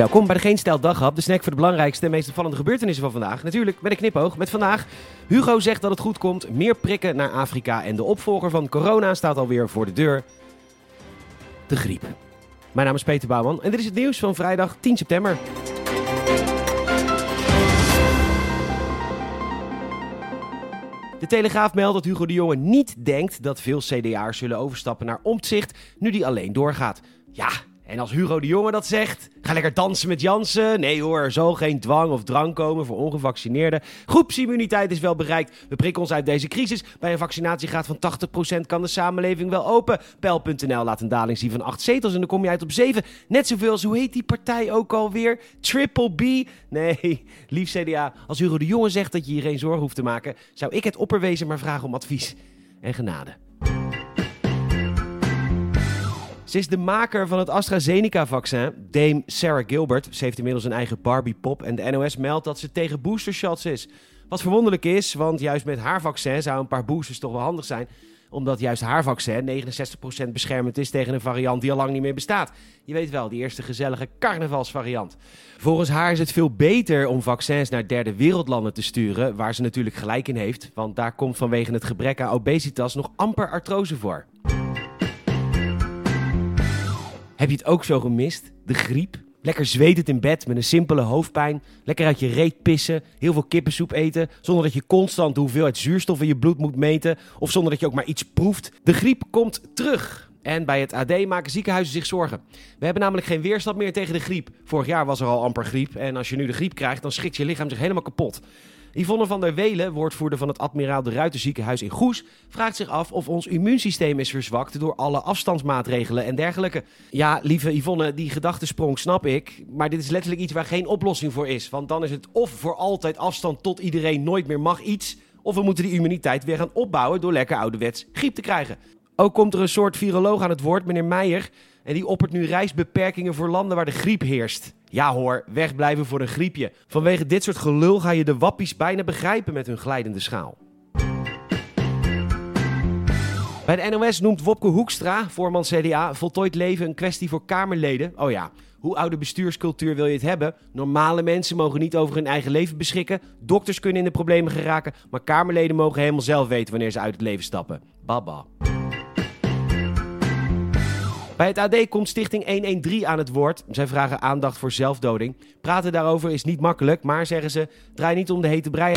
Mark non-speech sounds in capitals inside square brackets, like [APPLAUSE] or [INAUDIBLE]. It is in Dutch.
Welkom bij de Geen Stijl Daghap, de snack voor de belangrijkste en meest opvallende gebeurtenissen van vandaag. Natuurlijk met een knipoog met vandaag. Hugo zegt dat het goed komt, meer prikken naar Afrika en de opvolger van corona staat alweer voor de deur. De griep. Mijn naam is Peter Bouwman en dit is het nieuws van vrijdag 10 september. De Telegraaf meldt dat Hugo de Jonge niet denkt dat veel CDA'ers zullen overstappen naar Omtzigt nu die alleen doorgaat. Ja, en als Hugo de Jonge dat zegt, ga lekker dansen met Jansen. Nee hoor, zal geen dwang of drang komen voor ongevaccineerden. Groepsimmuniteit is wel bereikt. We prikken ons uit deze crisis. Bij een vaccinatiegraad van 80% kan de samenleving wel open. Pijl.nl laat een daling zien van 8 zetels en dan kom je uit op 7. Net zoveel als, hoe heet die partij ook alweer? Triple B? Nee, [LAUGHS] lief CDA, als Hugo de Jonge zegt dat je hier geen zorgen hoeft te maken... zou ik het opperwezen maar vragen om advies en genade. Ze is de maker van het AstraZeneca-vaccin, Dame Sarah Gilbert. Ze heeft inmiddels een eigen Barbie-pop en de NOS meldt dat ze tegen boostershots is. Wat verwonderlijk is, want juist met haar vaccin zou een paar boosters toch wel handig zijn omdat juist haar vaccin 69% beschermend is tegen een variant die al lang niet meer bestaat. Je weet wel, die eerste gezellige carnavalsvariant. Volgens haar is het veel beter om vaccins naar derde wereldlanden te sturen, waar ze natuurlijk gelijk in heeft, want daar komt vanwege het gebrek aan obesitas nog amper artrose voor. Heb je het ook zo gemist? De griep? Lekker zwetend in bed met een simpele hoofdpijn. Lekker uit je reet pissen. Heel veel kippensoep eten. Zonder dat je constant de hoeveelheid zuurstof in je bloed moet meten. Of zonder dat je ook maar iets proeft. De griep komt terug. En bij het AD maken ziekenhuizen zich zorgen. We hebben namelijk geen weerstand meer tegen de griep. Vorig jaar was er al amper griep. En als je nu de griep krijgt, dan schikt je lichaam zich helemaal kapot. Yvonne van der Welen, woordvoerder van het Admiraal de Ruiter ziekenhuis in Goes, vraagt zich af of ons immuunsysteem is verzwakt door alle afstandsmaatregelen en dergelijke. Ja, lieve Yvonne, die gedachtesprong snap ik, maar dit is letterlijk iets waar geen oplossing voor is. Want dan is het of voor altijd afstand tot iedereen nooit meer mag iets, of we moeten die immuniteit weer gaan opbouwen door lekker ouderwets griep te krijgen. Ook komt er een soort viroloog aan het woord, meneer Meijer, en die oppert nu reisbeperkingen voor landen waar de griep heerst. Ja hoor, wegblijven voor een griepje. Vanwege dit soort gelul ga je de wappies bijna begrijpen met hun glijdende schaal. Bij de NOS noemt Wopke Hoekstra, voorman CDA, voltooid leven een kwestie voor Kamerleden. Oh ja, hoe oude bestuurscultuur wil je het hebben? Normale mensen mogen niet over hun eigen leven beschikken. Dokters kunnen in de problemen geraken. Maar Kamerleden mogen helemaal zelf weten wanneer ze uit het leven stappen. Baba. Bij het AD komt Stichting 113 aan het woord. Zij vragen aandacht voor zelfdoding. Praten daarover is niet makkelijk, maar zeggen ze: draai niet om de hete brei.